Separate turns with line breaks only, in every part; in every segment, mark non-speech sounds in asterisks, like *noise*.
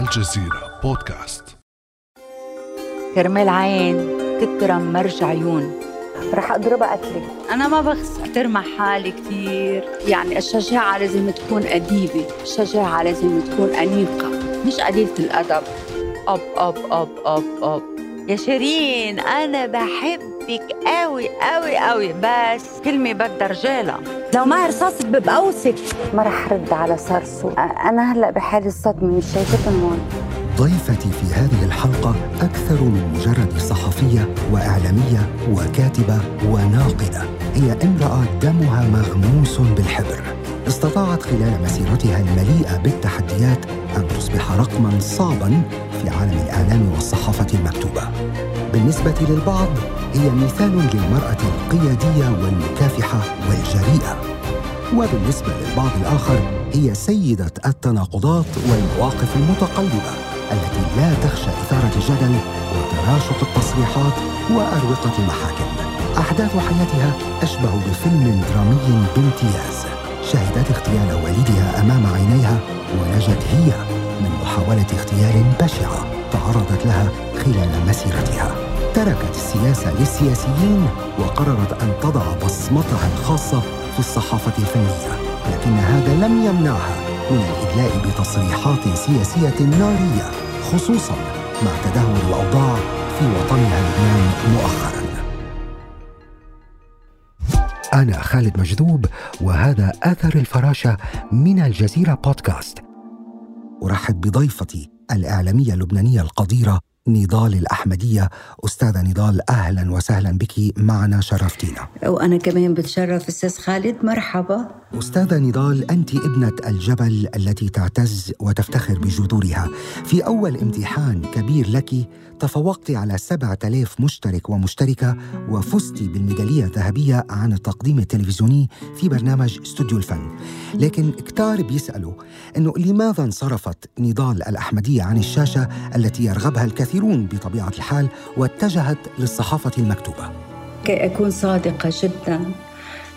الجزيرة بودكاست.
كرمال عين تكرم مرج عيون.
رح اضربها قتلي
أنا ما بخس احترم حالي كثير يعني الشجاعة لازم تكون أديبة. الشجاعة لازم تكون أنيقة مش قليلة الأدب. أب أب أب أب أب. يا شيرين أنا بحبك قوي قوي قوي. بس كلمة بدها رجاله
لو معي رصاص ببقوسك. ما رح رد على صرصو أنا هلأ بحال الصدمة مش شايفتهم هون.
ضيفتي في هذه الحلقة أكثر من مجرد صحفية وإعلامية وكاتبة وناقدة. هي امرأة دمها مغموس بالحبر. استطاعت خلال مسيرتها المليئة بالتحديات أن تصبح رقما صعبا في عالم الإعلام والصحافة المكتوبة. بالنسبة للبعض هي مثال للمرأة القيادية والمكافحة والجريئة. وبالنسبة للبعض الآخر هي سيدة التناقضات والمواقف المتقلبة التي لا تخشى إثارة الجدل وتراشق التصريحات وأروقة المحاكم. أحداث حياتها أشبه بفيلم درامي بامتياز. شهدت اغتيال والدها أمام عينيها ونجت هي من محاولة اغتيال بشعة. تعرضت لها خلال مسيرتها. تركت السياسة للسياسيين وقررت أن تضع بصمتها الخاصة في الصحافة الفنية لكن هذا لم يمنعها من الإدلاء بتصريحات سياسية نارية خصوصا مع تدهور الأوضاع في وطنها لبنان مؤخرا. أنا خالد مجذوب وهذا أثر الفراشة من الجزيرة بودكاست. أرحب بضيفتي الإعلامية اللبنانية القديرة نضال الأحمدية. أستاذة نضال أهلا وسهلا بك. معنا شرفتينا
وأنا كمان بتشرف أستاذ خالد. مرحبا.
أستاذة نضال أنت ابنة الجبل التي تعتز وتفتخر بجذورها. في أول امتحان كبير لك تفوقت على سبعة آلاف مشترك ومشتركة وفزت بالميدالية الذهبية عن التقديم التلفزيوني في برنامج استوديو الفن. لكن كتار بيسألوا أنه لماذا انصرفت نضال الأحمدية عن الشاشة التي يرغبها الكثيرون بطبيعة الحال واتجهت للصحافة المكتوبة؟
كي أكون صادقة جدا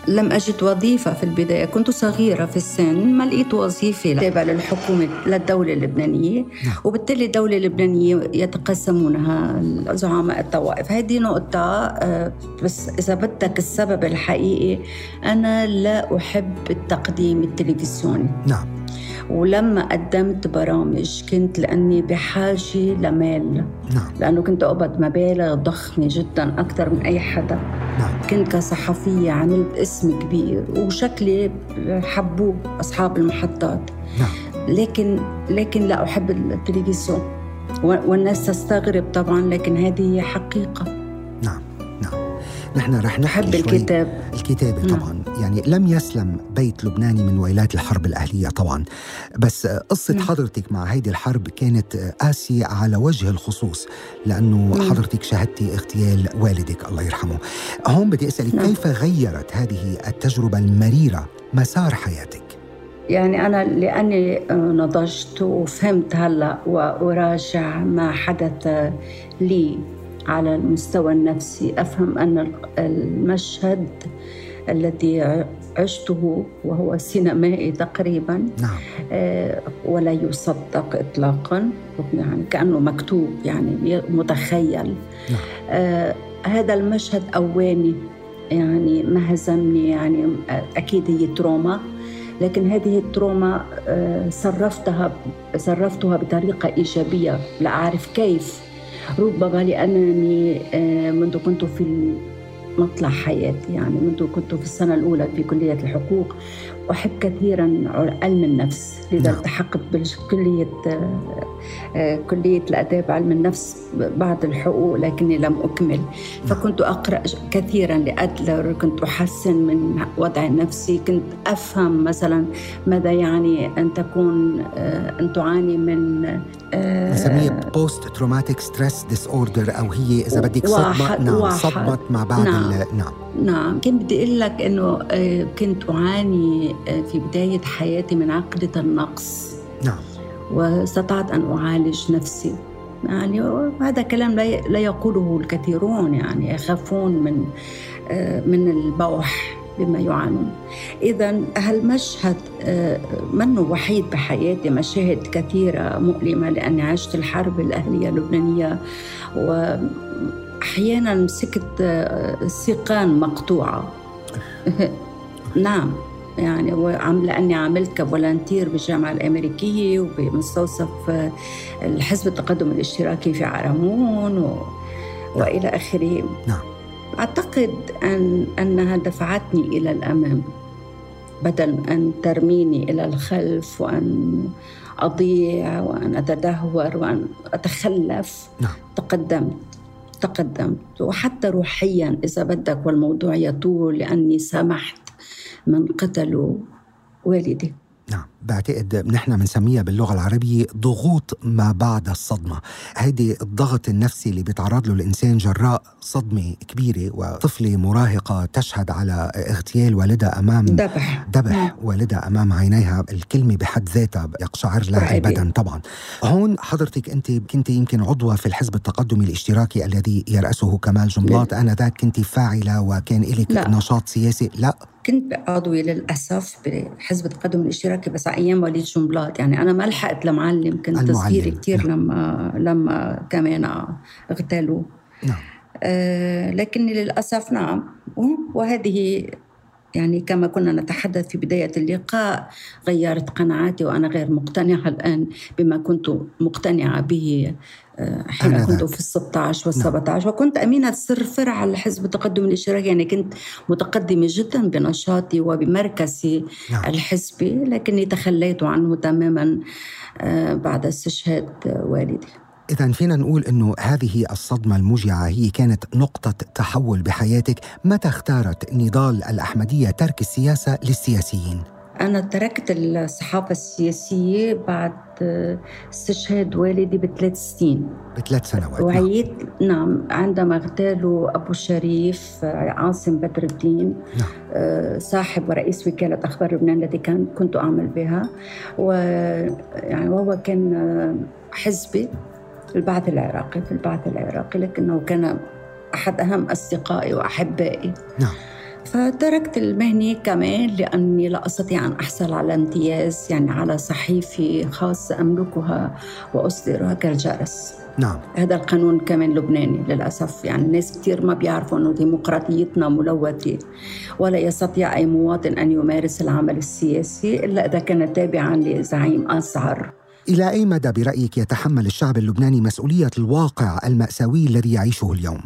لم أجد وظيفة في البداية. كنت صغيرة في السن ما لقيت وظيفة تابعة للحكومة للدولة اللبنانية.
نعم.
وبالتالي الدولة اللبنانية يتقسمونها زعماء الطوائف. هذه نقطة آه، بس إذا بدك السبب الحقيقي أنا لا أحب التقديم التلفزيوني.
نعم.
ولما قدمت برامج كنت لأني بحاجة لمال.
نعم.
لأنه كنت أقبض مبالغ ضخمة جدا أكثر من أي حدا.
نعم.
كنت كصحفية عملت اسم كبير وشكلي حبوه أصحاب المحطات.
نعم.
لكن لكن لا أحب التلفزيون. والناس تستغرب طبعا لكن هذه هي حقيقة.
نحن رح نحكي
الكتاب
الكتابة
نعم.
طبعا يعني لم يسلم بيت لبناني من ويلات الحرب الأهلية طبعا بس قصة
نعم.
حضرتك مع هيدي الحرب كانت قاسية على وجه الخصوص لأنه
مم.
حضرتك شاهدتي اغتيال والدك الله يرحمه هون بدي أسألك
نعم.
كيف غيرت هذه التجربة المريرة مسار حياتك
يعني أنا لأني نضجت وفهمت هلأ وأراجع ما حدث لي على المستوى النفسي. أفهم أن المشهد الذي عشته وهو سينمائي تقريبا
نعم.
آه، ولا يصدق إطلاقا يعني كأنه مكتوب يعني متخيل.
نعم.
آه، هذا المشهد أواني يعني ما هزمني يعني أكيد هي تروما لكن هذه التروما آه، صرفتها صرفتها بطريقة إيجابية. لا أعرف كيف. ربما لأنني آه، منذ كنت في مطلع حياتي يعني منذ كنت في السنة الأولى في كلية الحقوق. أحب كثيرا علم النفس لذا
نعم.
التحقت بكلية آه، كلية الآداب علم النفس بعد الحقوق لكني لم أكمل فكنت أقرأ كثيرا لأدلر كنت أحسن من وضعي النفسي كنت أفهم مثلا ماذا يعني أن تكون آه، أن تعاني من
نسميه post traumatic stress disorder أو هي إذا بدك
صدمة
نعم. صدمة ما بعد
نعم.
نعم
نعم كنت بدي أقول لك إنه آه، كنت أعاني آه، في بداية حياتي من عقدة النقص.
نعم.
واستطعت أن أعالج نفسي. يعني هذا كلام لا يقوله الكثيرون يعني يخافون من آه، من البوح بما يعانون. إذا هالمشهد منه وحيد بحياتي؟ مشاهد كثيرة مؤلمة لأني عشت الحرب الأهلية اللبنانية وأحيانا مسكت آه، سيقان مقطوعة. *laughs* نعم يعني وعم لأني عملت كفولنتير بالجامعة الأمريكية وبمستوصف آه، الحزب التقدم الاشتراكي في عرمون و... وإلى آخره.
نعم.
أعتقد أن أنها دفعتني إلى الأمام. بدل أن ترميني إلى الخلف وأن أضيع وأن أتدهور وأن أتخلف
نعم.
تقدمت. تقدمت وحتى روحيا إذا بدك والموضوع يطول لأني سمحت من قتلوا والدي.
نعم بعتقد نحن بنسميها باللغة العربية ضغوط ما بعد الصدمة. هيدي الضغط النفسي اللي بيتعرض له الإنسان جراء صدمة كبيرة وطفلة مراهقة تشهد على اغتيال والدها أمام
ذبح
ذبح والدها أمام عينيها. الكلمة بحد ذاتها يقشعر لها. البدن طبعا. هون حضرتك أنت كنت يمكن عضوة في الحزب التقدمي الاشتراكي الذي يرأسه كمال جنبلاط آنذاك كنت فاعلة وكان لك. نشاط سياسي. لا.
كنت عضوية للأسف بحزب التقدم الاشتراكي بس على أيام وليد جنبلاط يعني أنا ما لحقت لمعلم كنت
المعلم،
صغيرة كثير
نعم.
لما لما كمان اغتالوه
نعم.
آه لكني للأسف نعم. وهذه يعني كما كنا نتحدث في بداية اللقاء غيرت قناعاتي وأنا غير مقتنعة الآن بما كنت مقتنعة به. حين. كنت في الستة وال 17 وكنت أمينة سر فرع الحزب التقدم الاشتراكي يعني كنت متقدمة جدا بنشاطي وبمركزي
نعم.
الحزبي لكني تخليت عنه تماما آه، بعد استشهاد والدي
إذا فينا نقول إنه هذه الصدمة الموجعة هي كانت نقطة تحول بحياتك، متى اختارت نضال الأحمدية ترك السياسة للسياسيين؟
أنا تركت الصحافة السياسية بعد استشهاد والدي بثلاث سنين
بثلاث سنوات نعم.
وعيت نعم عندما اغتالوا أبو شريف عاصم بدر الدين
نعم.
آه، صاحب ورئيس وكالة أخبار لبنان التي كان كنت أعمل بها ويعني وهو كان آه، حزبي البعث العراقي في البعث العراقي لكنه كان أحد أهم أصدقائي وأحبائي
نعم
فتركت المهنة كمان لأني لا أستطيع أن أحصل على امتياز يعني على صحيفة خاصة أملكها وأصدرها كالجرس
نعم.
هذا القانون كمان لبناني للأسف يعني الناس كتير ما بيعرفوا أنه ديمقراطيتنا ملوثة ولا يستطيع أي مواطن أن يمارس العمل السياسي إلا إذا كان تابعا لزعيم أزهر
إلى أي مدى برأيك يتحمل الشعب اللبناني مسؤولية الواقع المأساوي الذي يعيشه اليوم؟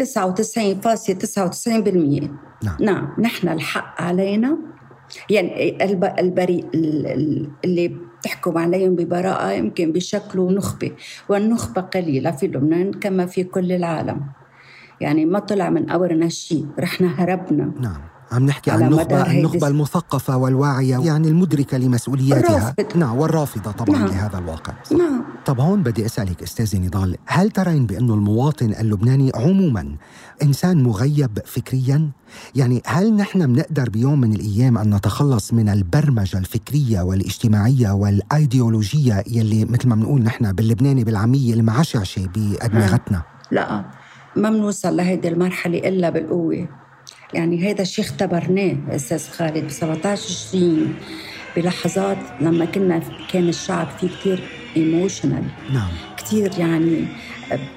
99.99%
نعم.
نعم نحن الحق علينا. يعني الب- البريء ال- ال- اللي بتحكم عليهم ببراءة يمكن بشكلوا نخبة والنخبة قليلة في لبنان كما في كل العالم. يعني ما طلع من أورنا شيء رحنا هربنا
نعم عم نحكي عن النخبة النخبة المثقفة والواعية يعني المدركة لمسؤولياتها. نعم والرافضة طبعا
نعم.
لهذا الواقع.
نعم.
طب هون بدي أسألك أستاذة نضال هل ترين بأنه المواطن اللبناني عموما إنسان مغيب فكريا؟ يعني هل نحن بنقدر بيوم من الأيام أن نتخلص من البرمجة الفكرية والاجتماعية والأيديولوجية يلي مثل ما بنقول نحن باللبناني بالعامية المعشعشة بأدمغتنا؟
لا ما بنوصل لهيدي المرحلة إلا بالقوة. يعني هذا الشيء اختبرناه أستاذ خالد ب 17 تشرين بلحظات لما كنا كان الشعب فيه كتير ايموشنال
نعم.
كتير يعني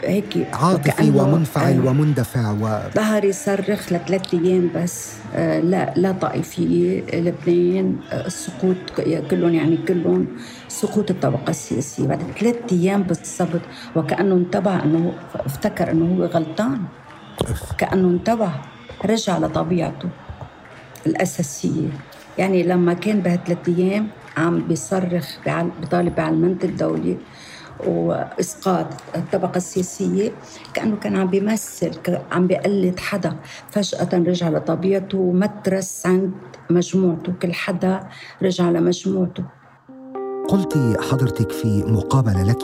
هيك
عاطفي ومنفعل
آه،
ومندفع و...
ظهر يصرخ لثلاث أيام بس. آه، لا لا طائفيه لبنان آه، السقوط ك- كلهم يعني كلهم سقوط الطبقة السياسية. بعد ثلاث أيام بالضبط وكأنه انتبه إنه افتكر إنه هو غلطان. كأنه انتبه رجع لطبيعته الأساسية. يعني لما كان بهالثلاث أيام عم بيصرخ بطالب بعلمنة الدولة وإسقاط الطبقة السياسية كأنه كان عم بيمثل عم بيقلد حدا. فجأة رجع لطبيعته ومترس عند مجموعته كل حدا رجع لمجموعته.
قلت حضرتك في مقابلة لك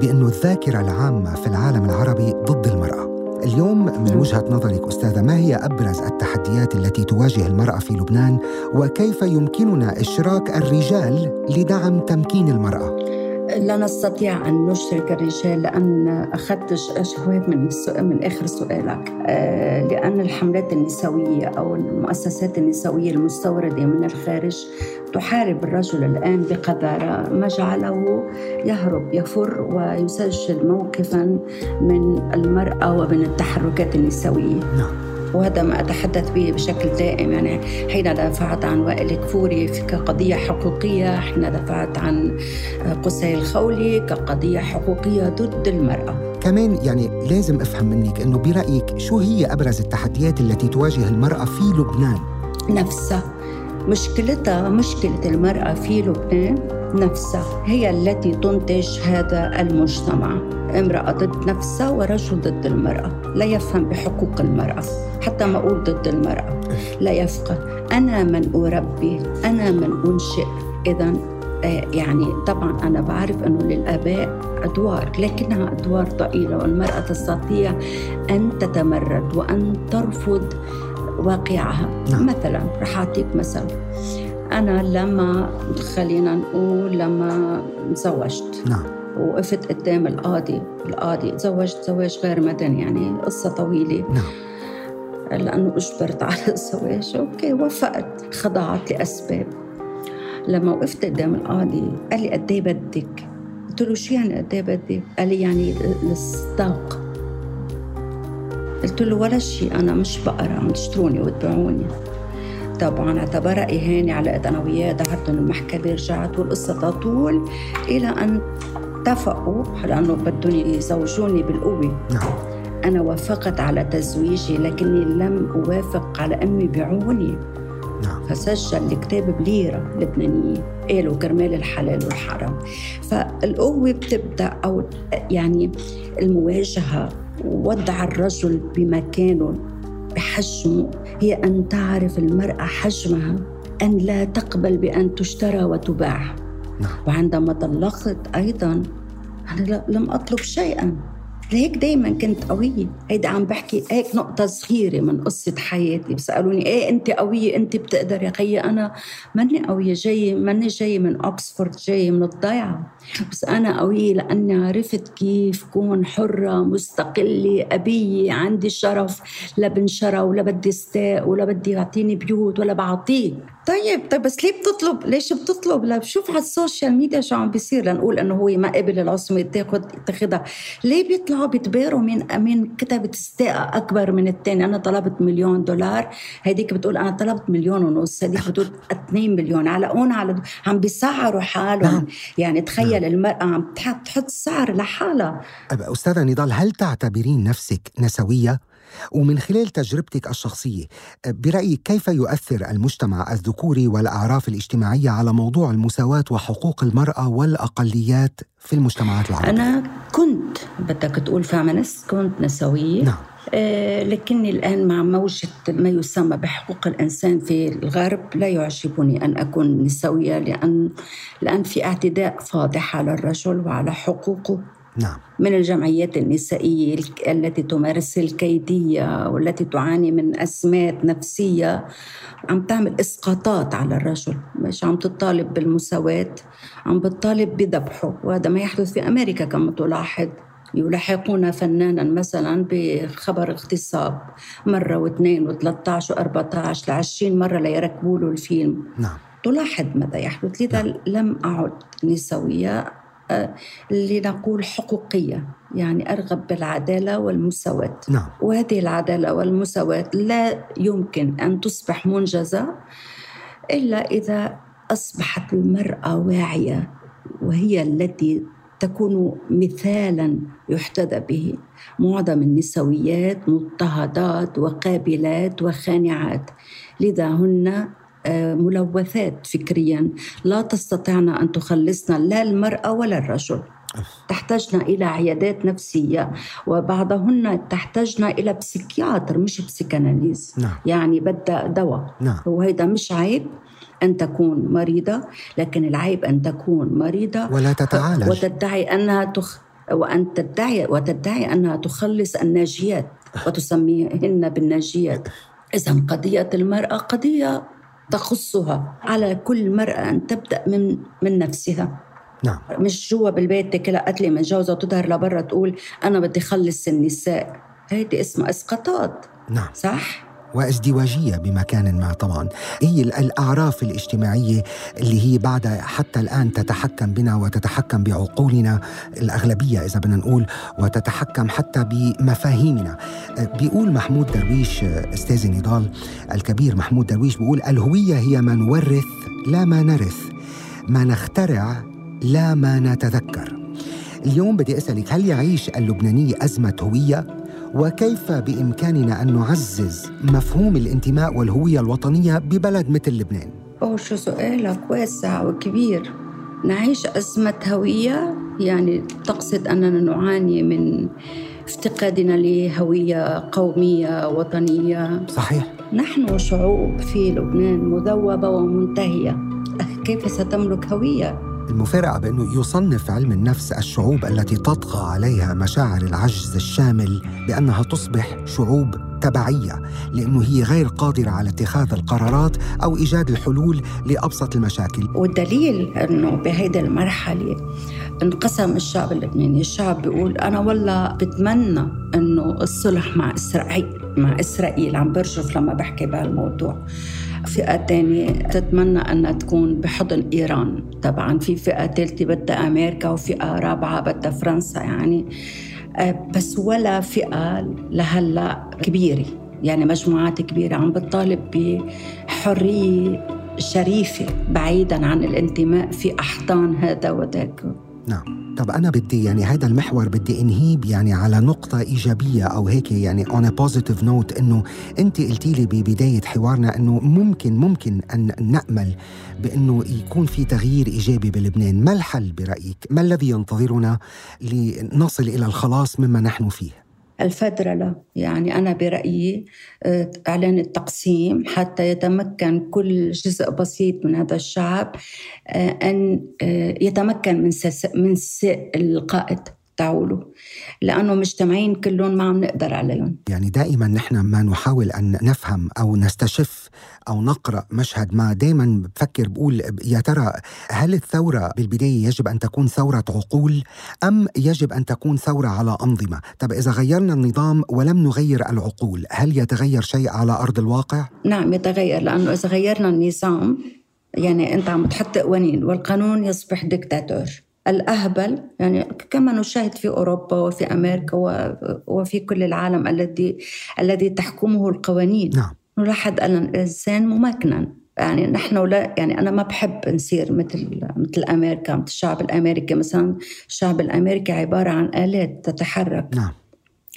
بأن الذاكرة العامة في العالم العربي ضد المرأة. اليوم من وجهة نظرك أستاذة ما هي أبرز التحديات التي تواجه المرأة في لبنان وكيف يمكننا إشراك الرجال لدعم تمكين المرأة؟
لا نستطيع أن نشرك الرجال لأن أخذت شهوات من من آخر سؤالك. آه، لأن الحملات النسوية أو المؤسسات النسوية المستوردة من الخارج تحارب الرجل الآن بقذارة ما جعله يهرب يفر ويسجل موقفا من المرأة ومن التحركات النسوية.
نعم.
وهذا ما أتحدث به بشكل دائم يعني حين دافعت عن وائل كفوري كقضية حقوقية حين دافعت عن قصي الخولي كقضية حقوقية ضد المرأة.
كمان يعني لازم أفهم منك أنه برأيك شو هي أبرز التحديات التي تواجه المرأة في لبنان؟
نفسها. مشكلتها مشكلة المرأة في لبنان نفسها هي التي تنتج هذا المجتمع. امرأة ضد نفسها ورجل ضد المرأة. لا يفهم بحقوق المرأة. حتى ما أقول ضد المرأة. لا يفقه. أنا من أربي. أنا من أنشئ. إذا يعني طبعا أنا بعرف أنه للآباء أدوار لكنها أدوار ضئيلة والمرأة تستطيع أن تتمرد وأن ترفض واقعها.
نعم.
مثلا رح أعطيك مثل أنا لما خلينا نقول لما تزوجت.
نعم.
وقفت قدام القاضي القاضي تزوجت زواج غير مدني يعني قصة طويلة.
نعم.
لأنه أجبرت على الزواج. أوكي وافقت خضعت لأسباب. لما وقفت قدام القاضي قال لي قد إيه بدك؟ قلت له شو يعني قد إيه بدك؟ قال لي يعني الصداق قلت له ولا شيء أنا مش بقرة عم تشتروني وتبيعوني. طبعا اعتبرها إهانة على أنا وياه دعتهم المحكمة رجعت والقصة تطول إلى أن اتفقوا لأنه بدهم يزوجوني بالقوة.
نعم.
أنا وافقت على تزويجي لكني لم أوافق على أن يبيعوني
نعم.
فسجل الكتاب بليرة لبنانية قالوا كرمال الحلال والحرام. فالقوة بتبدأ أو يعني المواجهة ووضع الرجل بمكانه بحجمه. هي أن تعرف المرأة حجمها أن لا تقبل بأن تشترى وتباع.
نعم.
وعندما طلقت أيضا أنا لم أطلب شيئا. لهيك دايما كنت قوية. هيدا عم بحكي هيك نقطة صغيرة من قصة حياتي. بيسألوني إيه أنت قوية؟ أنت بتقدر يا خيي؟ أنا ماني قوية. جاية ماني جاية من اوكسفورد جاية من الضيعة. بس أنا قوية لأني عرفت كيف كون حرة مستقلة أبية عندي شرف. لا بنشرى ولا بدي استاء ولا بدي يعطيني بيوت ولا بعطيه طيب طيب بس ليه بتطلب ليش بتطلب؟ لا بشوف على ال social media شو عم بيصير لنقول إنه هو ما قبل العصمة تاخد تاخدها. ليه بيطلعوا بيتباروا من من كتبة استاء أكبر من الثاني أنا طلبت مليون دولار. هديك بتقول أنا طلبت مليون ونص هديك بتقول 2 مليون. على هون على دو. عم بيسعروا حالهم.
نعم.
يعني تخيل المرأة عم تحط تحط سعر لحالها.
أستاذة نضال هل تعتبرين نفسك نسوية؟ ومن خلال تجربتك الشخصية برأيك كيف يؤثر المجتمع الذكوري والأعراف الاجتماعية على موضوع المساواة وحقوق المرأة والأقليات في المجتمعات العربية؟
أنا كنت بدك تقول feminist كنت نسوية
نعم
آه، لكني الآن مع موجة ما يسمى بحقوق الإنسان في الغرب لا يعجبني أن أكون نسوية لأن لأن في اعتداء فاضح على الرجل وعلى حقوقه
نعم.
من الجمعيات النسائية التي تمارس الكيدية والتي تعاني من أزمات نفسية عم تعمل إسقاطات على الرجل مش عم تطالب بالمساواة عم بتطالب بذبحه وهذا ما يحدث في أمريكا كما تلاحظ. يلاحقون فنانا مثلا بخبر اغتصاب مرة واثنين وثلاثة وأربعة لعشرين مرة ليركبوا له الفيلم.
نعم.
تلاحظ ماذا يحدث؟ لذا لم أعد نسوية لنقول حقوقية يعني أرغب بالعدالة والمساواة.
نعم.
وهذه العدالة والمساواة لا يمكن أن تصبح منجزة إلا إذا أصبحت المرأة واعية وهي التي تكون مثالا يحتذى به. معظم النسويات مضطهدات وقابلات وخانعات. لذا هن ملوثات فكريا. لا تستطعن أن تخلصنا لا المراه ولا الرجل. تحتاجنا إلى عيادات نفسية وبعضهن تحتاجنا إلى بسيكياتر مش بسيكاناليز.
نعم.
يعني بدها دواء.
نعم.
وهذا مش عيب أن تكون مريضة لكن العيب أن تكون مريضة.
ولا تتعالج.
وتدعي أنها تخ وأن تدعي وتدعي أنها تخلص الناجيات وتسميهن بالناجيات. إذا قضية المرأة قضية. تخصها على كل مرأة أن تبدأ من من نفسها.
نعم.
مش جوا بالبيت تكلها قتلي متجوزة وتظهر لبرا تقول أنا بدي خلص النساء. هيدي اسمها إسقاطات.
نعم.
صح؟
وازدواجية بمكان ما طبعا. هي ال- الأعراف الاجتماعية اللي هي بعدها حتى الآن تتحكم بنا وتتحكم بعقولنا الأغلبية إذا بدنا نقول وتتحكم حتى بمفاهيمنا. بيقول محمود درويش أه، أستاذ نضال الكبير محمود درويش بيقول الهوية هي ما نورث لا ما نرث. ما نخترع لا ما نتذكر. اليوم بدي أسألك هل يعيش اللبناني أزمة هوية؟ وكيف بإمكاننا أن نعزز مفهوم الانتماء والهوية الوطنية ببلد مثل لبنان؟
أوه شو سؤالك؟ واسع وكبير. نعيش أزمة هوية يعني تقصد أننا نعاني من افتقادنا لهوية قومية وطنية.
صحيح.
نحن شعوب في لبنان مذوبة ومنتهية. كيف ستملك هوية؟
المفارقة بأنه يصنف علم النفس الشعوب التي تطغى عليها مشاعر العجز الشامل بأنها تصبح شعوب تبعية لأنه هي غير قادرة على اتخاذ القرارات أو إيجاد الحلول لأبسط المشاكل.
والدليل أنه بهيدي المرحلة انقسم الشعب اللبناني. الشعب بيقول أنا والله بتمنى أنه الصلح مع إسرائيل مع إسرائيل. عم برجف لما بحكي بهالموضوع. فئة تانية تتمنى أنها تكون بحضن إيران. طبعا في فئة ثالثة بدها أمريكا وفئة رابعة بدها فرنسا يعني. آه، بس ولا فئة لهلا كبيرة. يعني مجموعات كبيرة. عم بتطالب بحرية شريفة بعيدا عن الانتماء في أحضان هذا وذاك.
نعم طب أنا بدي يعني هذا المحور بدي إنهيه يعني على نقطة إيجابية أو هيك يعني on a positive إنه أنت قلتي لي ببداية حوارنا إنه ممكن ممكن أن نأمل بأنه يكون في تغيير إيجابي بلبنان ما الحل برأيك؟ ما الذي ينتظرنا لنصل إلى الخلاص مما نحن فيه؟
الفدرلة يعني أنا برأيي آه، إعلان التقسيم حتى يتمكن كل جزء بسيط من هذا الشعب آه، أن آه، يتمكن من من القائد. تعوله لأنه مجتمعين كلهم ما عم نقدر عليهم
يعني دائما نحن ما نحاول أن نفهم أو نستشف أو نقرأ مشهد ما دائما بفكر بقول يا ترى هل الثورة بالبداية يجب أن تكون ثورة عقول أم يجب أن تكون ثورة على أنظمة؟ طب إذا غيرنا النظام ولم نغير العقول، هل يتغير شيء على أرض الواقع؟
نعم يتغير لأنه إذا غيرنا النظام يعني أنت عم تحط قوانين والقانون يصبح دكتاتور الأهبل يعني كما نشاهد في أوروبا وفي أمريكا وفي كل العالم الذي الذي تحكمه القوانين.
نعم.
نلاحظ أن الإنسان ممكنا. يعني نحن لا يعني أنا ما بحب نصير مثل مثل أمريكا مثل الشعب الأمريكي مثلا. الشعب الأمريكي عبارة عن آلات تتحرك.
نعم.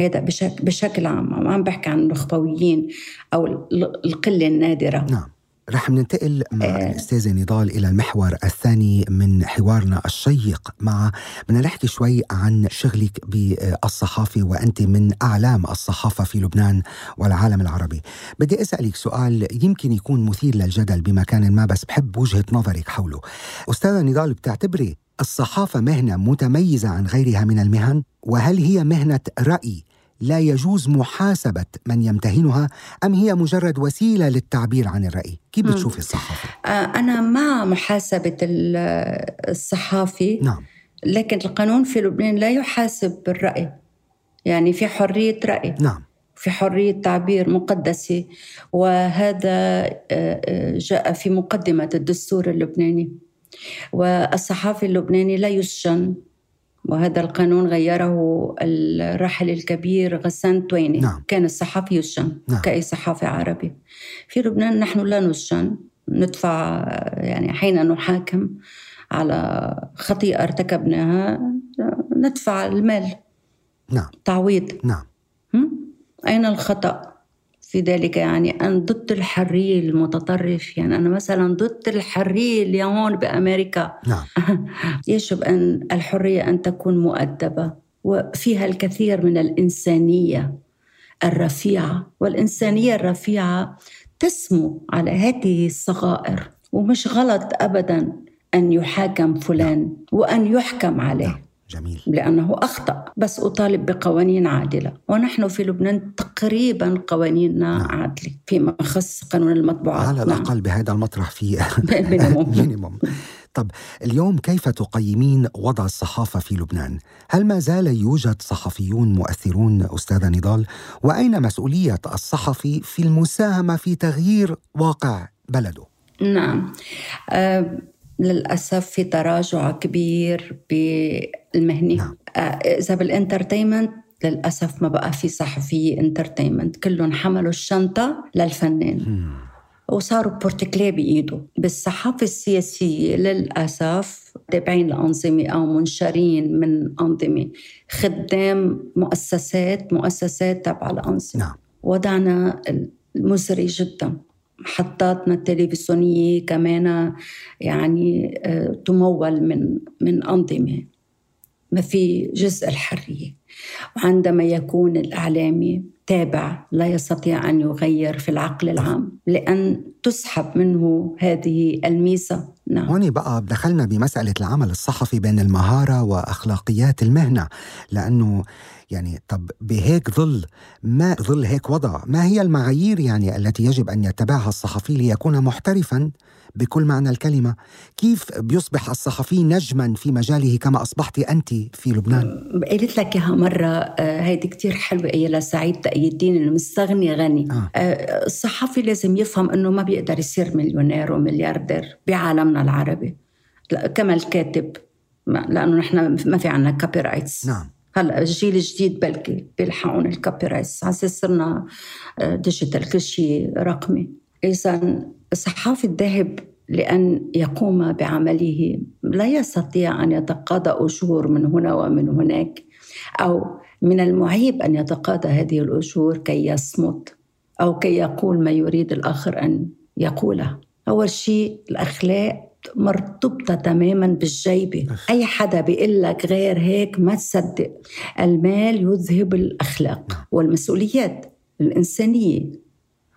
هذا بشكل بشكل عام. ما عم بحكي عن النخبويين أو ال- القلة النادرة.
نعم. رح ننتقل مع
آه.
الأستاذة نضال إلى المحور الثاني من حوارنا الشيق مع بدنا نحكي شوي عن شغلك بالصحافة وأنت من أعلام الصحافة في لبنان والعالم العربي. بدي أسألك سؤال يمكن يكون مثير للجدل بمكان ما بس بحب وجهة نظرك حوله. أستاذة نضال بتعتبري الصحافة مهنة متميزة عن غيرها من المهن؟ وهل هي مهنة رأي لا يجوز محاسبة من يمتهنها أم هي مجرد وسيلة للتعبير عن الرأي؟ كيف. بتشوفي الصحافة؟
آه، أنا مع محاسبة ال- الصحافي
نعم.
لكن القانون في لبنان لا يحاسب بالرأي. يعني في حرية رأي.
نعم.
في حرية تعبير مقدسة. وهذا آه، آه، جاء في مقدمة الدستور اللبناني. والصحافي اللبناني لا يسجن. وهذا القانون غيره الراحل الكبير غسان تويني.
نعم.
كان الصحافي يسجن.
نعم.
كأي صحافي عربي. في لبنان نحن لا نسجن. ندفع يعني حين نحاكم على خطيئة ارتكبناها ندفع المال.
نعم.
تعويض.
نعم؟
أين الخطأ؟ في ذلك يعني أنا ضد الحرية المتطرف. يعني أنا مثلا ضد الحرية اللي هون بأمريكا.
نعم. *laughs*
يجب أن الحرية أن تكون مؤدبة وفيها الكثير من الإنسانية الرفيعة والإنسانية الرفيعة تسمو على هذه الصغائر ومش غلط أبدا أن يحاكم فلان وأن يحكم عليه.
نعم. جميل
لأنه أخطأ بس أطالب بقوانين عادلة ونحن في لبنان تقريبا قوانيننا
نعم.
عادلة فيما يخص قانون المطبوعات
على
نعم.
الأقل بهذا المطرح في *laughs*
minimum. *laughs*
minimum طب اليوم كيف تقيمين وضع الصحافة في لبنان؟ هل ما زال يوجد صحفيون مؤثرون أستاذة نضال؟ وأين مسؤولية الصحفي في المساهمة في تغيير واقع بلده؟
نعم أه للأسف في تراجع كبير بالمهنة نعم. أه إذا بالإنترتينمنت للأسف ما بقى في صحفية إنترتينمنت كلهم حملوا الشنطة للفنان. وصاروا بورتكليه بإيده بالصحافة السياسية للأسف تابعين لأنظمة أو منشرين من أنظمة خدام مؤسسات مؤسسات تبع الأنظمة نعم. وضعنا المزري جدا محطاتنا التلفزيونية كمان يعني آه، تمول من من أنظمة. ما في جزء الحرية. وعندما يكون الإعلامي تابع لا يستطيع أن يغير في العقل العام لأن تسحب منه هذه الميزة.
نعم. هون بقى دخلنا بمسألة العمل الصحفي بين المهارة وأخلاقيات المهنة لأنه يعني طب بهيك ظل ما ظل هيك وضع. ما هي المعايير يعني التي يجب أن يتبعها الصحفي ليكون محترفا بكل معنى الكلمة؟ كيف بيصبح الصحفي نجما في مجاله كما أصبحت أنت في لبنان؟
قلت لك إياها مرة آه، هيدي كتير حلوة أي لسعيد تأي الدين المستغني غني. آه. آه. الصحفي لازم يفهم أنه ما بيقدر يصير مليونير وملياردير بعالمنا العربي. كما الكاتب لأنه نحن ما في عنا copyrights نعم. هلا الجيل الجديد بلكي بيلحقون ال copyrights على أساس صرنا digital كل شيء رقمي. اذا الصحافي الذاهب لأن يقوم بعمله لا يستطيع أن يتقاضى أجور من هنا ومن هناك أو من المعيب أن يتقاضى هذه الأجور كي يصمت أو كي يقول ما يريد الآخر أن يقوله. أول شيء الأخلاق مرتبطة تماما بالجيبة. أي حدا بيقول لك غير هيك ما تصدق. المال يذهب الأخلاق نعم. والمسؤوليات الإنسانية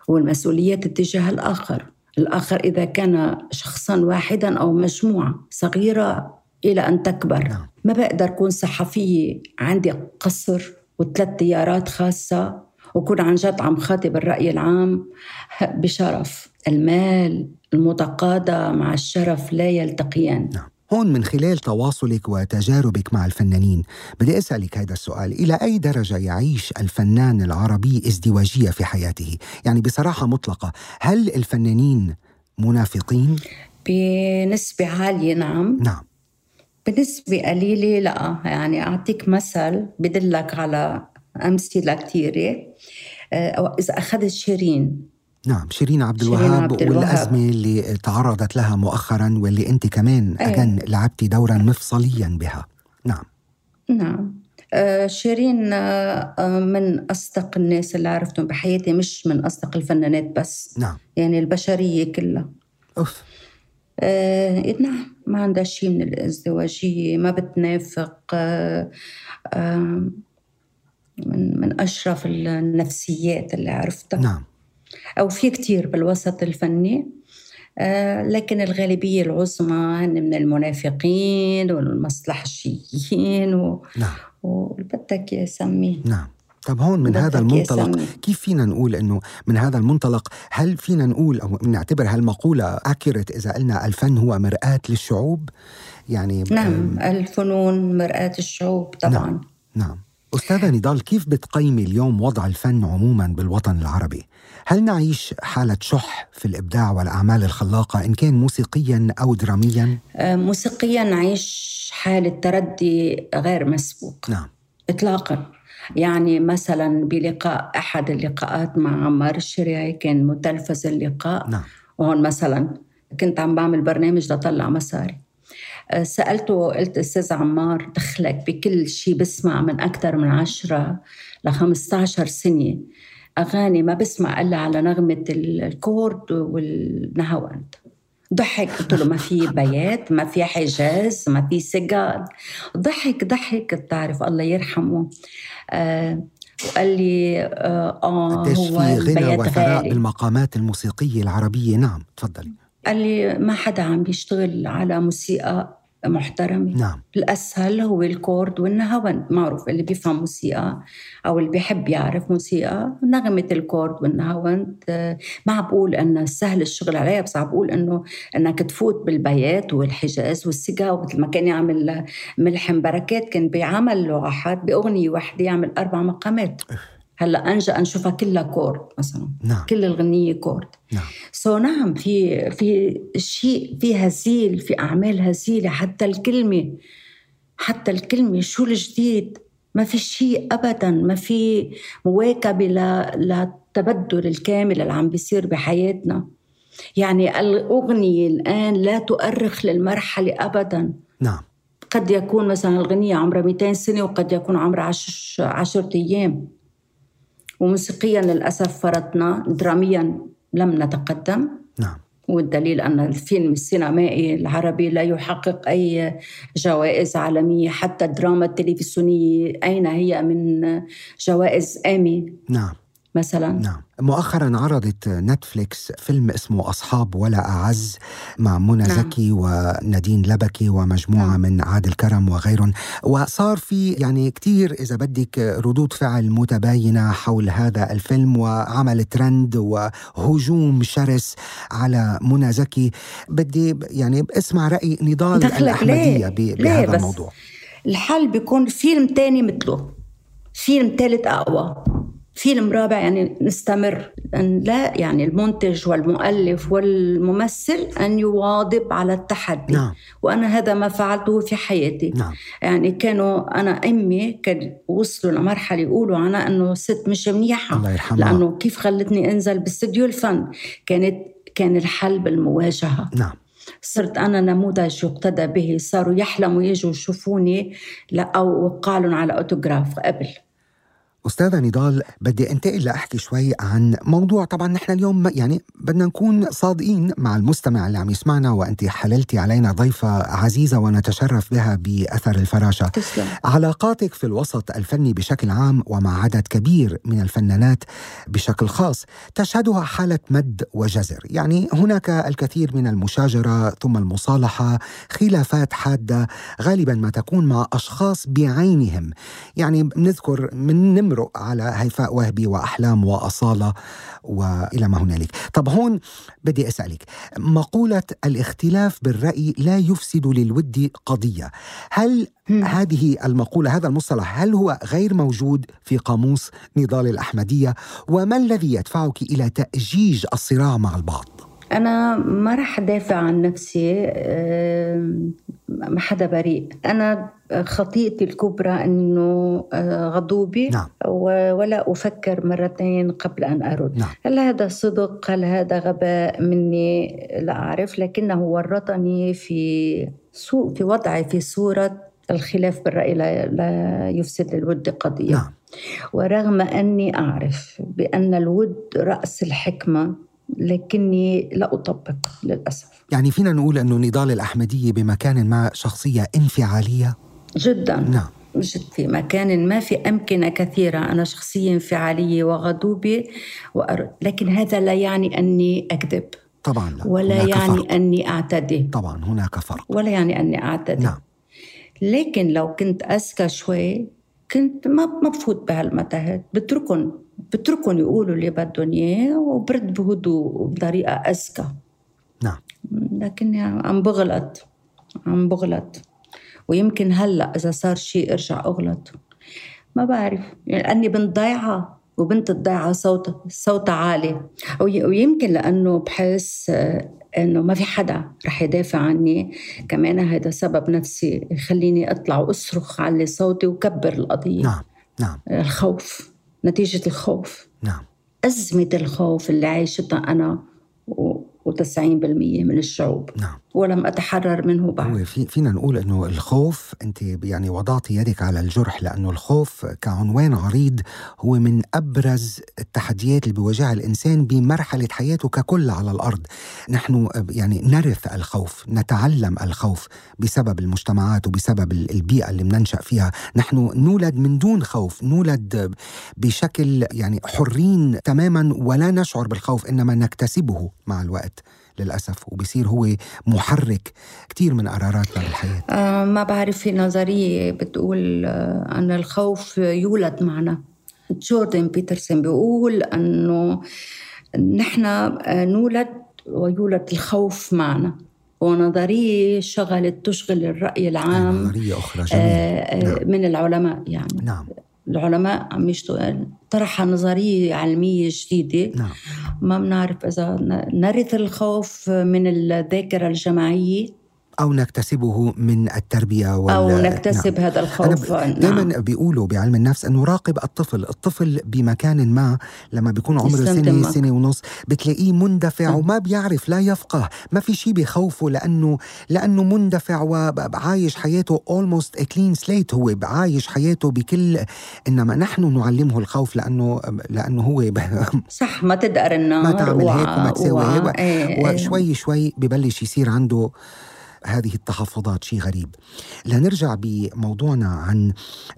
والمسؤوليات اتجاه الآخر. الآخر إذا كان شخصا واحدا أو مجموعة صغيرة إلى أن تكبر. نعم. ما بقدر أكون صحفية. عندي قصر وثلاث طيارات خاصة وكون عن جد عم خاطب الرأي العام. بشرف. المال المتقاضى مع الشرف لا يلتقيان.
نعم. هون من خلال تواصلك وتجاربك مع الفنانين بدي أسألك هذا السؤال إلى أي درجة يعيش الفنان العربي ازدواجية في حياته؟ يعني بصراحة مطلقة هل الفنانين منافقين؟
بنسبة عالية نعم.
نعم.
بنسبة قليلة لا. يعني أعطيك مثل بدلك على أمثلة كثيرة آه، إذا أخذت شيرين
نعم شيرين عبد الوهاب والأزمة اللي تعرضت لها مؤخرا واللي أنت كمان أيه. أجن لعبتي دورا مفصليا بها. نعم.
نعم. آه شيرين آه من أصدق الناس اللي عرفتهم بحياتي مش من أصدق الفنانات بس.
نعم.
يعني البشرية كلها.
أوف.
آه نعم ما عندها شيء من الازدواجية ما بتنافق آه آه من من أشرف النفسيات اللي عرفتها.
نعم.
أو في كتير بالوسط الفني. آه، لكن الغالبية العظمى هن من المنافقين والمصلحجيين و...
نعم.
وبدك يسميه
نعم. طب هون من هذا المنطلق كيف فينا نقول إنه من هذا المنطلق هل فينا نقول أو نعتبر هالمقولة اكيرت إذا قلنا الفن هو مرآة للشعوب؟ يعني
نعم الفنون مرآة الشعوب طبعا.
نعم, نعم. أستاذة نضال كيف بتقيمي اليوم وضع الفن عموما بالوطن العربي؟ هل نعيش حالة شح في الإبداع والأعمال الخلاقة إن كان موسيقيا أو دراميا؟
آه، موسيقيا نعيش حالة تردي غير مسبوق
نعم
إطلاقا يعني مثلا بلقاء أحد اللقاءات مع عمار الشريعي كان متلفز اللقاء
نعم.
وهون مثلا كنت عم بعمل برنامج لطلع مصاري آه، سألته قلت أستاذ عمار دخلك بكل شيء بسمع من أكثر من عشرة ل 15 سنة. أغاني ما بسمع إلا على نغمة الكورد والنهاوند. ضحك قلت له ما في بيات ما في حجاز ما في سجاد. ضحك ضحك بتعرف الله يرحمه. آه وقال لي آه,
آه هو في غنى وثراء بالمقامات الموسيقية العربية؟ نعم تفضلي.
قال لي ما حدا عم بيشتغل على موسيقى محترمة.
نعم.
الأسهل هو الكورد والنهاوند معروف اللي بيفهم موسيقى أو اللي بيحب يعرف موسيقى نغمة الكورد والنهاوند ما عم بقول أن سهل الشغل عليها بس عم بقول أنه أنك تفوت بالبيات والحجاز والسقا ومثل ما كان يعمل ملحم بركات كان بيعمل له واحد بأغنية واحدة يعمل أربع مقامات. هلا انجا نشوفها كلها كورد مثلا.
نعم.
كل الغنية كورد.
نعم.
so نعم في في شيء في هزيل في أعمال هزيلة حتى الكلمة حتى الكلمة شو الجديد؟ ما في شيء ابدا ما في مواكبة ل- للتبدل الكامل اللي عم بيصير بحياتنا. يعني الأغنية الآن لا تؤرخ للمرحلة ابدا.
نعم.
قد يكون مثلا الغنية عمرها 200 سنة وقد يكون عمرها عش... عشرة أيام. وموسيقيا للأسف فرطنا دراميا لم نتقدم.
نعم.
والدليل أن الفيلم السينمائي العربي لا يحقق أي جوائز عالمية حتى الدراما التلفزيونية أين هي من جوائز آمي
نعم.
مثلا.
نعم. مؤخرا عرضت نتفليكس فيلم اسمه أصحاب ولا أعز مع منى
نعم.
زكي ونادين لبكي ومجموعة
نعم.
من عادل كرم وغيرهم وصار في يعني كتير إذا بدك ردود فعل متباينة حول هذا الفيلم وعمل ترند وهجوم شرس على منى زكي بدي يعني أسمع رأي نضال الأحمدية
ليه؟
ب-
ليه
بهذا
بس؟
الموضوع
الحل بيكون فيلم تاني مثله فيلم ثالث أقوى فيلم رابع يعني نستمر أن لا يعني المنتج والمؤلف والممثل أن يواظب على التحدي.
نعم.
وأنا هذا ما فعلته في حياتي.
نعم.
يعني كانوا أنا أمي كان وصلوا لمرحلة يقولوا عنها أنه ست مش منيحة.
الله يرحمها.
لأنه كيف خلتني أنزل باستديو الفن؟ كانت كان الحل بالمواجهة
نعم.
صرت أنا نموذج يقتدى به. صاروا يحلموا يجوا يشوفوني أو لهم على أوتوغراف قبل.
أستاذة نضال بدي أنتقل لأحكي شوي عن موضوع. طبعا نحن اليوم يعني بدنا نكون صادقين مع المستمع اللي عم يسمعنا وأنت حللتي علينا ضيفة عزيزة ونتشرف بها بأثر الفراشة.
تسلم.
علاقاتك في الوسط الفني بشكل عام ومع عدد كبير من الفنانات بشكل خاص تشهدها حالة مد وجزر. يعني هناك الكثير من المشاجرة ثم المصالحة خلافات حادة غالبا ما تكون مع أشخاص بعينهم. يعني بنذكر من نمرق على هيفاء وهبي وأحلام وأصالة وإلى ما هنالك طب هون بدي أسألك مقولة الاختلاف بالرأي لا يفسد للود قضية هل. هذه المقولة هذا المصطلح هل هو غير موجود في قاموس نضال الأحمدية وما الذي يدفعك إلى تأجيج الصراع مع البعض؟
أنا ما رح أدافع عن نفسي آم، ما حدا بريء. أنا خطيئتي الكبرى أنه آه، غضوبي
نعم.
ولا أفكر مرتين قبل أن أرد.
نعم.
هل هذا صدق؟ هل هذا غباء مني؟ لا أعرف لكنه ورطني في سوء في وضعي في صورة الخلاف بالرأي لا, لا يفسد للود قضية.
نعم.
ورغم أني أعرف بأن الود رأس الحكمة لكني لا أطبق للأسف.
يعني فينا نقول أنه نضال الأحمدية بمكان ما شخصية انفعالية؟
جدا.
نعم.
جد في مكان ما في أمكنة كثيرة. أنا شخصية انفعالية وغضوبة وأرد لكن هذا لا يعني أني أكذب.
طبعا لا.
ولا
هناك
يعني
فرق.
أني أعتدي.
طبعا هناك فرق.
ولا يعني أني أعتدي.
نعم.
لكن لو كنت أذكى شوي كنت ما ما بفوت بهالمتاهات. بتركن بتركن يقولوا اللي بدهم إياه وبرد بهدوء وبطريقة أذكى.
نعم.
لكني عم بغلط عم بغلط. ويمكن هلأ إذا صار شيء أرجع أغلط. ما بعرف. يعني لأني بنت ضايعة وبنت الضيعه صوت صوتها عالي. وي- ويمكن لأنه بحس آه، إنه ما في حدا رح يدافع عني. كمان هذا سبب نفسي يخليني أطلع وأصرخ على صوتي وكبر القضية.
نعم نعم.
الخوف. نتيجة الخوف.
نعم.
أزمة الخوف اللي عايشتها أنا و90% من الشعوب.
نعم.
ولم أتحرر منه بعد.
فينا نقول إنه الخوف أنت يعني وضعت يدك على الجرح لأنه الخوف كعنوان عريض هو من أبرز التحديات اللي بيواجهها الإنسان بمرحلة حياته ككل على الأرض. نحن يعني نرث الخوف نتعلم الخوف بسبب المجتمعات وبسبب البيئة اللي بننشأ فيها. نحن نولد من دون خوف نولد بشكل يعني حرين تماما ولا نشعر بالخوف إنما نكتسبه مع الوقت. للأسف وبصير هو محرك كتير من قراراتنا بالحياة
آه ما بعرف في نظرية بتقول آه أن الخوف يولد معنا. جوردن بيترسون بيقول أنه نحن آه، نولد ويولد الخوف معنا. ونظرية شغلت تشغل الرأي العام
نظرية أخرى جميلة.
آه،
نعم.
من العلماء يعني.
نعم.
العلماء عم طرح نظرية علمية جديدة.
نعم.
ما بنعرف إذا نرث الخوف من الذاكرة الجماعية.
أو نكتسبه من التربية وال...
أو نكتسب هذا الخوف
أنا ب...
نعم.
دائما بيقولوا بعلم النفس أنه راقب الطفل الطفل بمكان ما لما بيكون عمره سنة
يستخدمك.
سنة ونص بتلاقيه مندفع
نعم.
وما بيعرف لا يفقه ما في شيء بخوفه لأنه لأنه مندفع وعايش حياته almost a clean slate هو عايش حياته بكل إنما نحن نعلمه الخوف لأنه لأنه هو ب... *laughs*
صح ما تدقر النار
ما تعمل هيك وما تساوي هيك
و- إيه، إيه.
وشوي شوي ببلش يصير عنده هذه التحفظات. شيء غريب. لنرجع بموضوعنا عن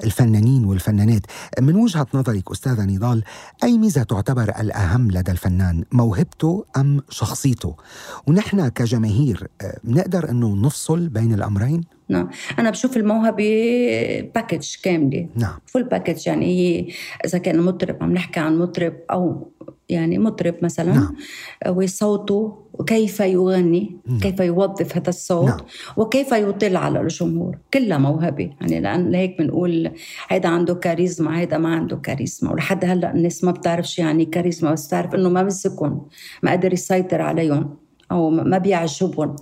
الفنانين والفنانات. من وجهة نظرك أستاذة نضال أي ميزة تعتبر الأهم لدى الفنان موهبته أم شخصيته؟ ونحن كجماهير آه، بنقدر أنه نفصل بين الأمرين؟
نعم. أنا بشوف الموهبة package كاملة.
نعم.
full package يعني هي إذا كان مطرب عم نحكي عن مطرب أو يعني مطرب مثلا
نعم.
وصوته وكيف يغني. كيف يوظف هذا الصوت
نعم.
وكيف يطل على الجمهور. كلها موهبة يعني لأن لهيك بنقول هيدا عنده كاريزما هيدا ما عنده كاريزما. ولحد هلأ الناس ما بتعرف شو يعني كاريزما بس بتعرف إنه ما مسكهم ما قدر يسيطر عليهم أو ما بيعجبهم.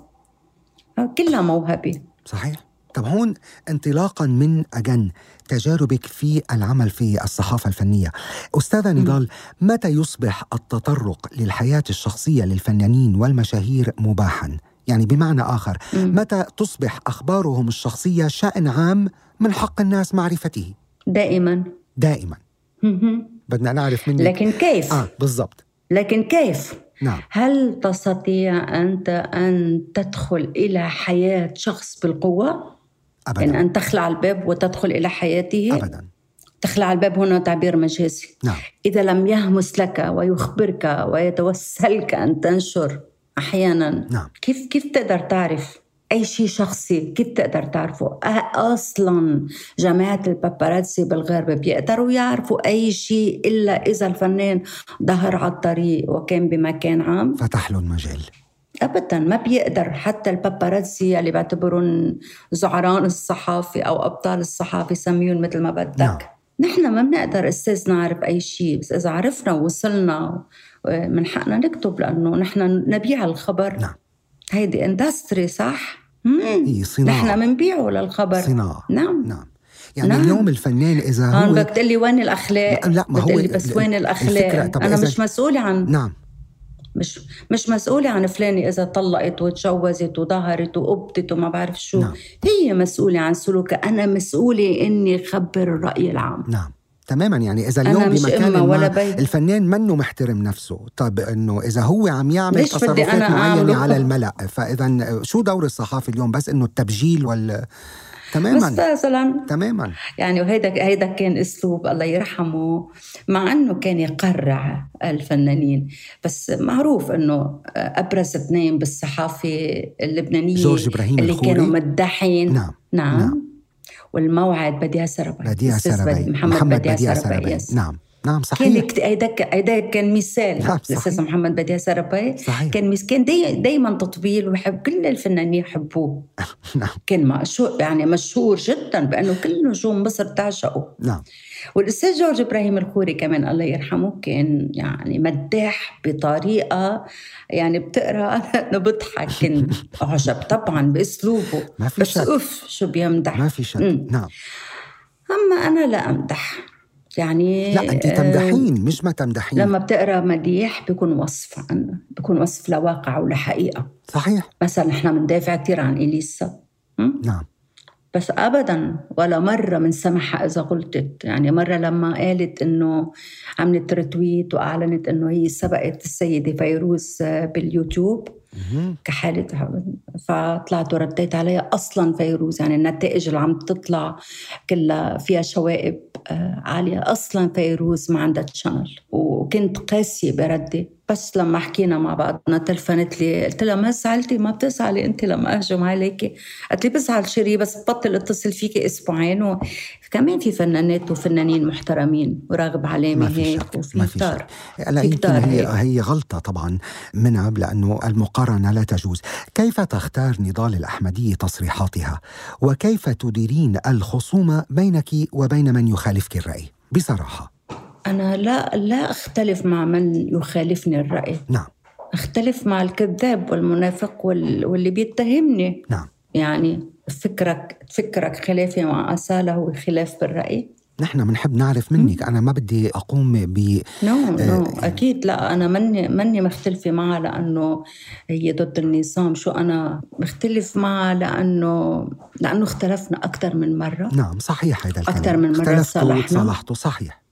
كلها موهبة.
صحيح. طب هون انطلاقا من أجن. تجاربك في العمل في الصحافة الفنية أستاذة نضال متى يصبح التطرق للحياة الشخصية للفنانين والمشاهير مباحا؟ يعني بمعنى آخر. متى تصبح أخبارهم الشخصية شأن عام من حق الناس معرفته
دائما
دائما بدنا نعرف منك
لكن كيف؟
آه بالضبط
لكن كيف؟
نعم
هل تستطيع أنت أن تدخل إلى حياة شخص بالقوة؟ يعني
أبدا.
أن تخلع الباب وتدخل إلى حياته؟
أبدا.
تخلع الباب هنا تعبير مجازي.
نعم.
إذا لم يهمس لك ويخبرك ويتوسلك أن تنشر أحيانا.
نعم.
كيف كيف تقدر تعرف؟ أي شيء شخصي كيف تقدر تعرفه؟ أ- أصلا جماعة الباباراتزي بالغرب بيقدروا يعرفوا أي شيء إلا إذا الفنان ظهر على الطريق وكان بمكان عام؟
فتح له المجال.
ابدا ما بيقدر حتى الباباراتزي اللي بعتبرون زعران الصحافة أو أبطال الصحافة سميهم مثل ما بدك
نعم.
نحن ما بنقدر أستاذ نعرف أي شيء بس إذا عرفنا ووصلنا من حقنا نكتب لأنه نحن نبيع الخبر
نعم.
هيدي اندستري صح؟
هي صناعة
نحن بنبيعه للخبر
صناعة
نعم
نعم يعني
نعم.
اليوم الفنان إذا
هون
هو
بدك تقول لي وين الأخلاق؟
لا، ما هو
بس وين الأخلاق؟
أنا
مش مسؤوله عن
نعم
مش مش مسؤولة عن فلانة إذا طلقت وتجوزت وظهرت وقبضت وما بعرف شو.
نعم.
هي مسؤولة عن سلوكها. أنا مسؤولة إني خبر الرأي العام.
نعم. تماما. يعني
إذا
اليوم بمكان
ولا بيت.
الفنان منه محترم نفسه. طب إنه إذا هو عم يعمل تصرفات
معينة؟
على الملأ فاذا شو دور الصحافي اليوم؟ بس إنه التبجيل وال تماما.
مثلا
تماما.
يعني وهيدا هيدا كان أسلوب الله يرحمه مع إنه كان يقرع الفنانين. بس معروف إنه أبرز اثنين بالصحافة اللبنانية
جورج إبراهيم
اللي
الخوري.
كانوا مداحين
نعم.
نعم,
نعم.
والموعد بديع سربي
بديع سربي
محمد, بديع,
بديع
سربي.
نعم. نعم
كان
صحيح.
كت- هيدا ك- هيدا كان مثال.
نعم،.
الاستاذ محمد بديع سربي
صحيح.
كان مس- كان داي دايما تطبيل ويحب كل الفنانين يحبوه. *laughs*
نعم.
كان مشهور يعني مشهور جدا بأنه كل نجوم مصر تعشقه.
نعم.
والأستاذ جورج إبراهيم الخوري كمان الله يرحمه كان يعني مداح بطريقة يعني بتقرأ *laughs* أنا بضحك. كان *laughs* أعجب طبعا بأسلوبه.
ما في
بس
شك.
أوف شو بيمدح.
ما في شك. نعم.
أما أنا لا أمدح. يعني
لا انت
آه،
تمدحين مش ما تمدحين.
لما بتقرأ مديح بيكون وصف عنه بيكون وصف لواقع ولحقيقه
صحيح.
مثلا نحن بندافع كثير عن إليسا?
نعم.
بس ابدا ولا مرة من سمحها إذا غلطت يعني مرة لما قالت إنه عملت رتويت وأعلنت إنه هي سبقت السيدة فيروز باليوتيوب. كحالة فطلعت ورديت عليها أصلا فيروز. يعني النتائج اللي عم تطلع كلها فيها شوائب آه، عالية. أصلا فيروز ما عندها channel وكنت قاسية بردي. بس لما حكينا مع بعضنا تلفنت لي قلت لها ما زعلتي ما بتزعلي أنت لما أهجم عليكي قالت لي بزعل شري بس بطل اتصل فيكي أسبوعين وكمان في فنانات وفنانين محترمين وراغب علامه هيك وفي كتار
لا يمكن هي هي غلطة طبعا منها لأنه المقارنة لا تجوز. كيف تختار نضال الأحمدية تصريحاتها؟ وكيف تديرين الخصومة بينك وبين من يخالفك الرأي؟ بصراحة.
أنا لا لا أختلف مع من يخالفني الرأي.
نعم.
أختلف مع الكذاب والمنافق وال... واللي بيتهمني.
نعم.
يعني فكرك فكرك خلافي مع أصالة هو خلاف بالرأي.
نحن بنحب نعرف منك. أنا ما بدي أقوم ب
نو نو no. أكيد لا. أنا مني مني مختلفة معها لأنه هي ضد النظام. شو أنا مختلف معها لأنه لأنه اختلفنا أكثر من مرة.
نعم صحيح هذا الكلام.
أكثر من مرة
صالحنا. صالحته صحيح.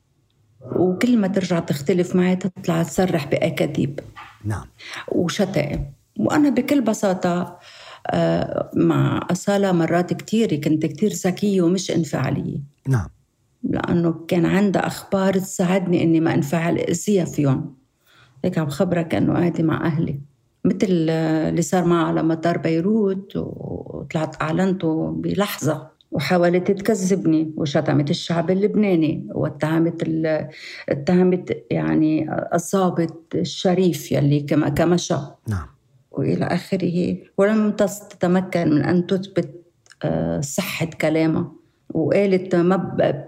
وكل ما ترجع تختلف معي تطلع تصرح بأكاذيب
نعم.
وشتائم. وأنا بكل بساطة آه، مع أصالة مرات كتير كنت كتير ذكية ومش انفعالية.
نعم.
لأنه كان عندها أخبار تساعدني إني ما انفعل أذيها فيهم هيك عم خبرك أنه قاعدة مع أهلي. مثل اللي صار معها على مطار بيروت وطلعت أعلنته بلحظة. وحاولت تكذبني وشتمت الشعب اللبناني واتهمت اتهمت يعني الضابط الشريف يلي كما كمشى
نعم.
وإلى آخره. ولم تتمكن من أن تثبت آه، صحة كلامها وقالت ما ب...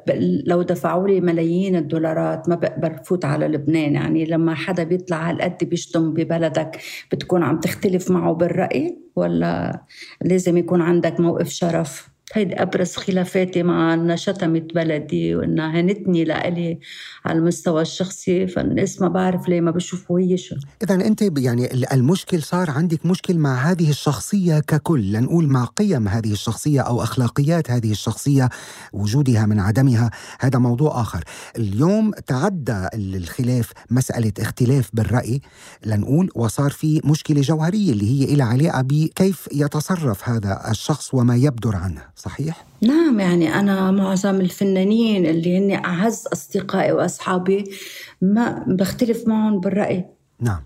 لو دفعوا لي ملايين الدولارات ما بقدر فوت على لبنان. يعني لما حدا بيطلع على القد بيشتم ببلدك بتكون عم تختلف معه بالرأي؟ ولا لازم يكون عندك موقف شرف؟ هيدي أبرز خلافاتي مع أنها شتمت بلدي وأنها هنتني لإلي على المستوى الشخصي فالناس ما بعرف ليه ما بشوفوا هي شو.
إذا أنت يعني المشكل صار عندك مشكل مع هذه الشخصية ككل لنقول مع قيم هذه الشخصية أو أخلاقيات هذه الشخصية وجودها من عدمها. هذا موضوع آخر. اليوم تعدى الخلاف مسألة اختلاف بالرأي لنقول وصار في مشكلة جوهرية اللي هي إلى علاقة بكيف يتصرف هذا الشخص وما يبدر عنه. صحيح؟
نعم يعني أنا معظم الفنانين اللي هن أعز أصدقائي وأصحابي ما بختلف معهم بالرأي.
نعم.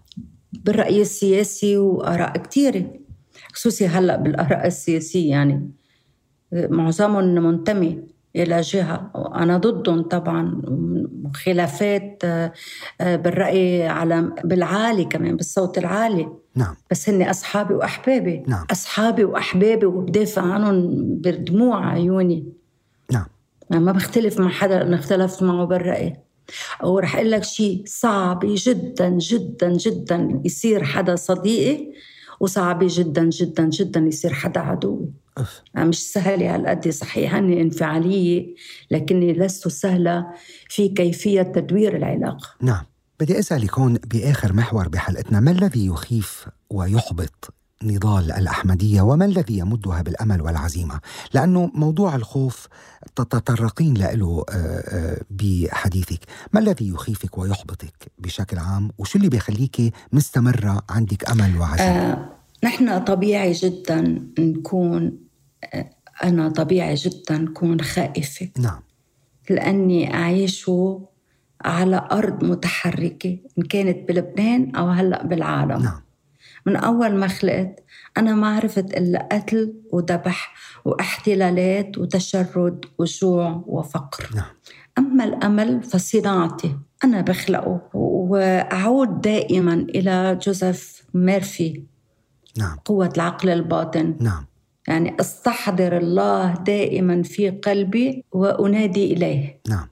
بالرأي السياسي وآراء كثيرة خصوصي هلأ بالآراء السياسية يعني. معظمهم منتمي إلى جهة أنا ضدهم طبعا خلافات آه، آه، بالرأي على بالعالي كمان بالصوت العالي.
نعم.
بس هن أصحابي وأحبابي.
نعم.
أصحابي وأحبابي وبدافع عنهم بدموع عيوني.
نعم.
ما بختلف مع حدا أنا اختلفت معه بالرأي. ورح أقول لك شيء صعب جدا جدا جدا يصير حدا صديقي. وصعب جدا جدا جدا يصير حدا عدوي.
أف.
مش سهلة على قد صحيح أني انفعالية لكني لست سهلة في كيفية تدوير العلاقة.
نعم. بدي أسألك هون بآخر محور بحلقتنا ما الذي يخيف ويحبط نضال الأحمدية وما الذي يمدها بالأمل والعزيمة؟ لأنه موضوع الخوف تتطرقين له بحديثك. ما الذي يخيفك ويحبطك بشكل عام؟ وشو اللي بيخليك مستمرة عندك أمل وعزيمة؟
آه، نحن طبيعي جدا نكون آه، أنا طبيعي جدا نكون خائفة.
نعم.
لأني أعيش على أرض متحركة إن كانت بلبنان أو هلأ بالعالم.
نعم.
من أول ما خلقت أنا ما عرفت إلا قتل وذبح واحتلالات وتشرد وجوع وفقر.
نعم.
أما الأمل فصناعتي أنا بخلقه وأعود دائما إلى جوزيف ميرفي.
نعم.
قوة العقل الباطن.
نعم.
يعني أستحضر الله دائما في قلبي وأنادي إليه.
نعم.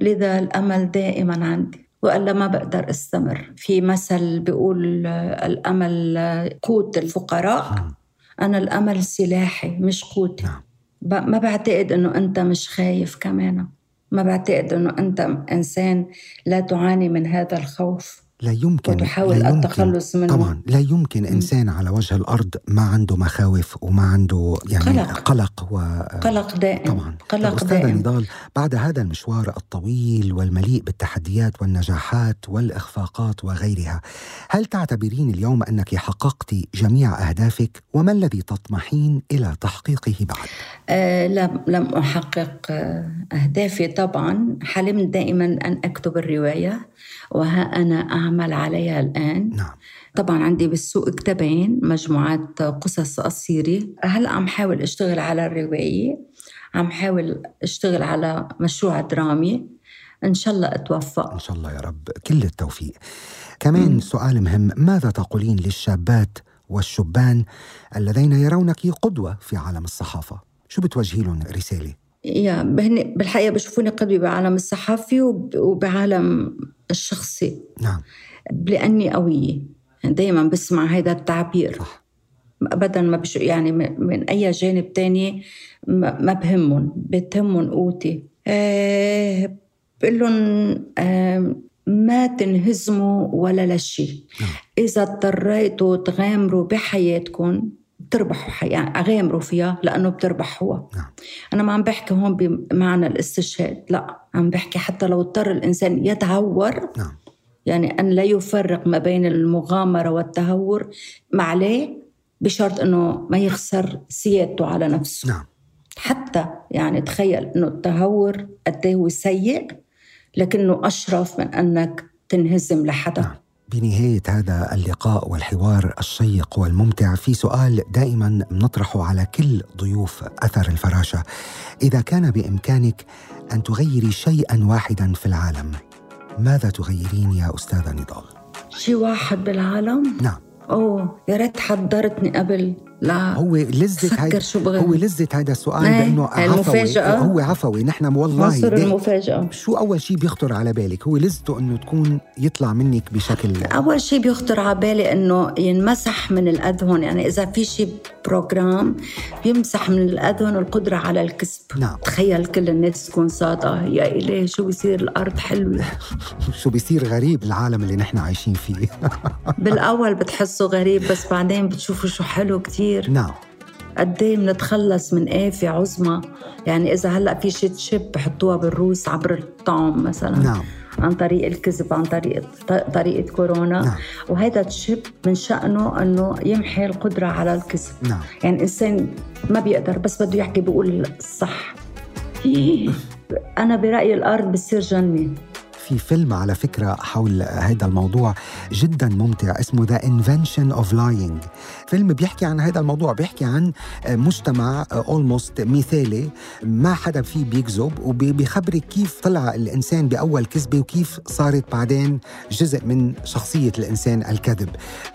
لذا الأمل دائما عندي. وإلا ما بقدر أستمر. في مثل بيقول الأمل قوت الفقراء. أنا الأمل سلاحي مش قوتي.
نعم.
ما بعتقد أنه أنت مش خايف كمان. ما بعتقد أنه أنت إنسان لا تعاني من هذا الخوف.
لا يمكن
وتحاول
لا يمكن.
التخلص منه.
طبعا لا يمكن إنسان على وجه الأرض ما عنده مخاوف وما عنده يعني
قلق.
قلق و
قلق دائم.
طبعا.
قلق
أستاذة
دائم.
نضال بعد هذا المشوار الطويل والمليء بالتحديات والنجاحات والإخفاقات وغيرها هل تعتبرين اليوم أنك حققت جميع أهدافك؟ وما الذي تطمحين إلى تحقيقه بعد؟
آه لم, لم أحقق آه أهدافي طبعا. حلمت دائما أن أكتب الرواية. وها أنا أعمل عليها الآن.
نعم.
طبعا عندي بالسوق كتابين مجموعات قصص قصيرة. هلأ عم حاول أشتغل على الرواية؟ عم حاول أشتغل على مشروع درامي. إن شاء الله أتوفق.
إن شاء الله يا رب. كل التوفيق. كمان مم. سؤال مهم. ماذا تقولين للشابات والشبان الذين يرونك قدوة في عالم الصحافة؟ شو بتوجهي لهم رسالة؟
يا بهن بالحقيقة بشوفوني قدوة بعالم الصحافي وبعالم الشخصي.
نعم.
لأني قوية. دايما بسمع هذا التعبير. صح. ابدا ما بش يعني من أي جانب تاني ما بهمهم. بتهمهم قوتي. أه بقول لهم أه ما تنهزموا ولا لشيء نعم. إذا اضطريتوا تغامروا بحياتكم بتربحوا حي... يعني غامروا فيها لأنه بتربحوها نعم. أنا ما عم بحكي هون بمعنى الاستشهاد لا عم بحكي حتى لو اضطر الإنسان يتهور
نعم.
يعني أن لا يفرق ما بين المغامرة والتهور ما عليه بشرط إنه ما يخسر سيادته على نفسه
نعم
حتى يعني تخيل إنه التهور قد هو سيء لكنه أشرف من أنك تنهزم لحدا نعم.
بنهاية هذا اللقاء والحوار الشيق والممتع في سؤال دائما نطرحه على كل ضيوف أثر الفراشة إذا كان بإمكانك أن تغيري شيئا واحدا في العالم ماذا تغيرين يا أستاذة نضال؟
شيء واحد بالعالم؟
نعم
أوه يا ريت حضرتني قبل لا.
هو لذة هيدا هو لذة هذا السؤال
إيه
بأنه
عفوي.
هو عفوي. نحن والله
عنصر المفاجأة.
شو أول شيء بيخطر على بالك؟ هو لذته إنه تكون يطلع منك بشكل
أول شيء بيخطر على بالي إنه ينمسح من الأذهن يعني إذا في شيء program بيمسح من الأذهان القدرة على الكذب.
نعم.
تخيل كل الناس تكون صادقة. يا إلهي شو بيصير؟ الأرض حلوة. *laughs*
شو بيصير غريب العالم اللي نحن عايشين فيه؟ *laughs*
بالأول بتحسه غريب بس بعدين بتشوفوا شو حلو كتير.
نعم.
قد إيه بنتخلص من آفة عظمى؟ يعني إذا هلأ في شي chip بحطوها بالروس عبر الطعم مثلا.
نعم.
عن طريق الكذب عن طريق طريقة كورونا.
نعم.
وهذا تشيب من شأنه أنه يمحي القدرة على الكذب.
نعم.
يعني الإنسان ما بيقدر بس بده يحكي بيقول الصح *laughs* أنا برأيي الأرض بتصير جنة.
في فيلم على فكرة حول هذا الموضوع جدا ممتع اسمه The Invention of Lying. فيلم بيحكي عن هذا الموضوع بيحكي عن مجتمع اولموست مثالي ما حدا فيه بيكذب وبيخبرك كيف طلع الإنسان بأول كذبة وكيف صارت بعدين جزء من شخصية الإنسان الكذب.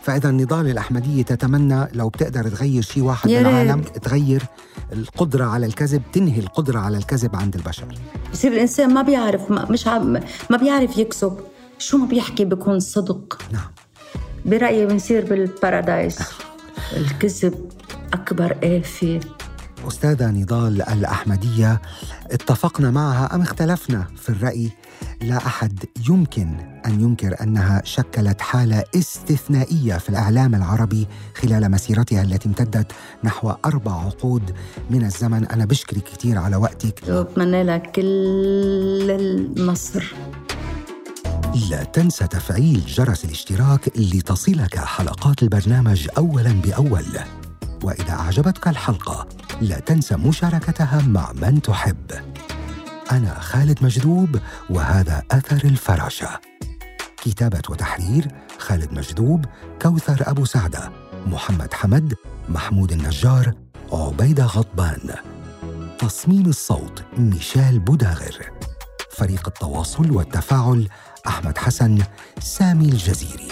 فإذا النضال الأحمدية تتمنى لو بتقدر تغير شيء واحد بالعالم تغير القدرة على الكذب تنهي القدرة على الكذب عند البشر.
بصير الإنسان ما بيعرف مش عم ما بيعرف يكذب. شو ما بيحكي بيكون صدق.
نعم.
برأيي بنصير بالبارادايس. الكذب أكبر آفة.
أستاذة نضال الأحمدية اتفقنا معها أم اختلفنا في الرأي؟ لا أحد يمكن أن ينكر أنها شكلت حالة استثنائية في الإعلام العربي خلال مسيرتها التي امتدت نحو أربع عقود من الزمن. أنا بشكرك كثير على وقتك.
وبتمنى لك كل النصر.
لا تنسى تفعيل جرس الاشتراك لتصلك حلقات البرنامج أولا بأول. وإذا أعجبتك الحلقة لا تنسى مشاركتها مع من تحب. أنا خالد مجذوب وهذا أثر الفراشة. كتابة وتحرير خالد مجذوب كوثر أبو سعدة محمد حمد محمود النجار عبيدة غضبان. تصميم الصوت ميشيل بوداغر. فريق التواصل والتفاعل أحمد حسن سامي الجزيري.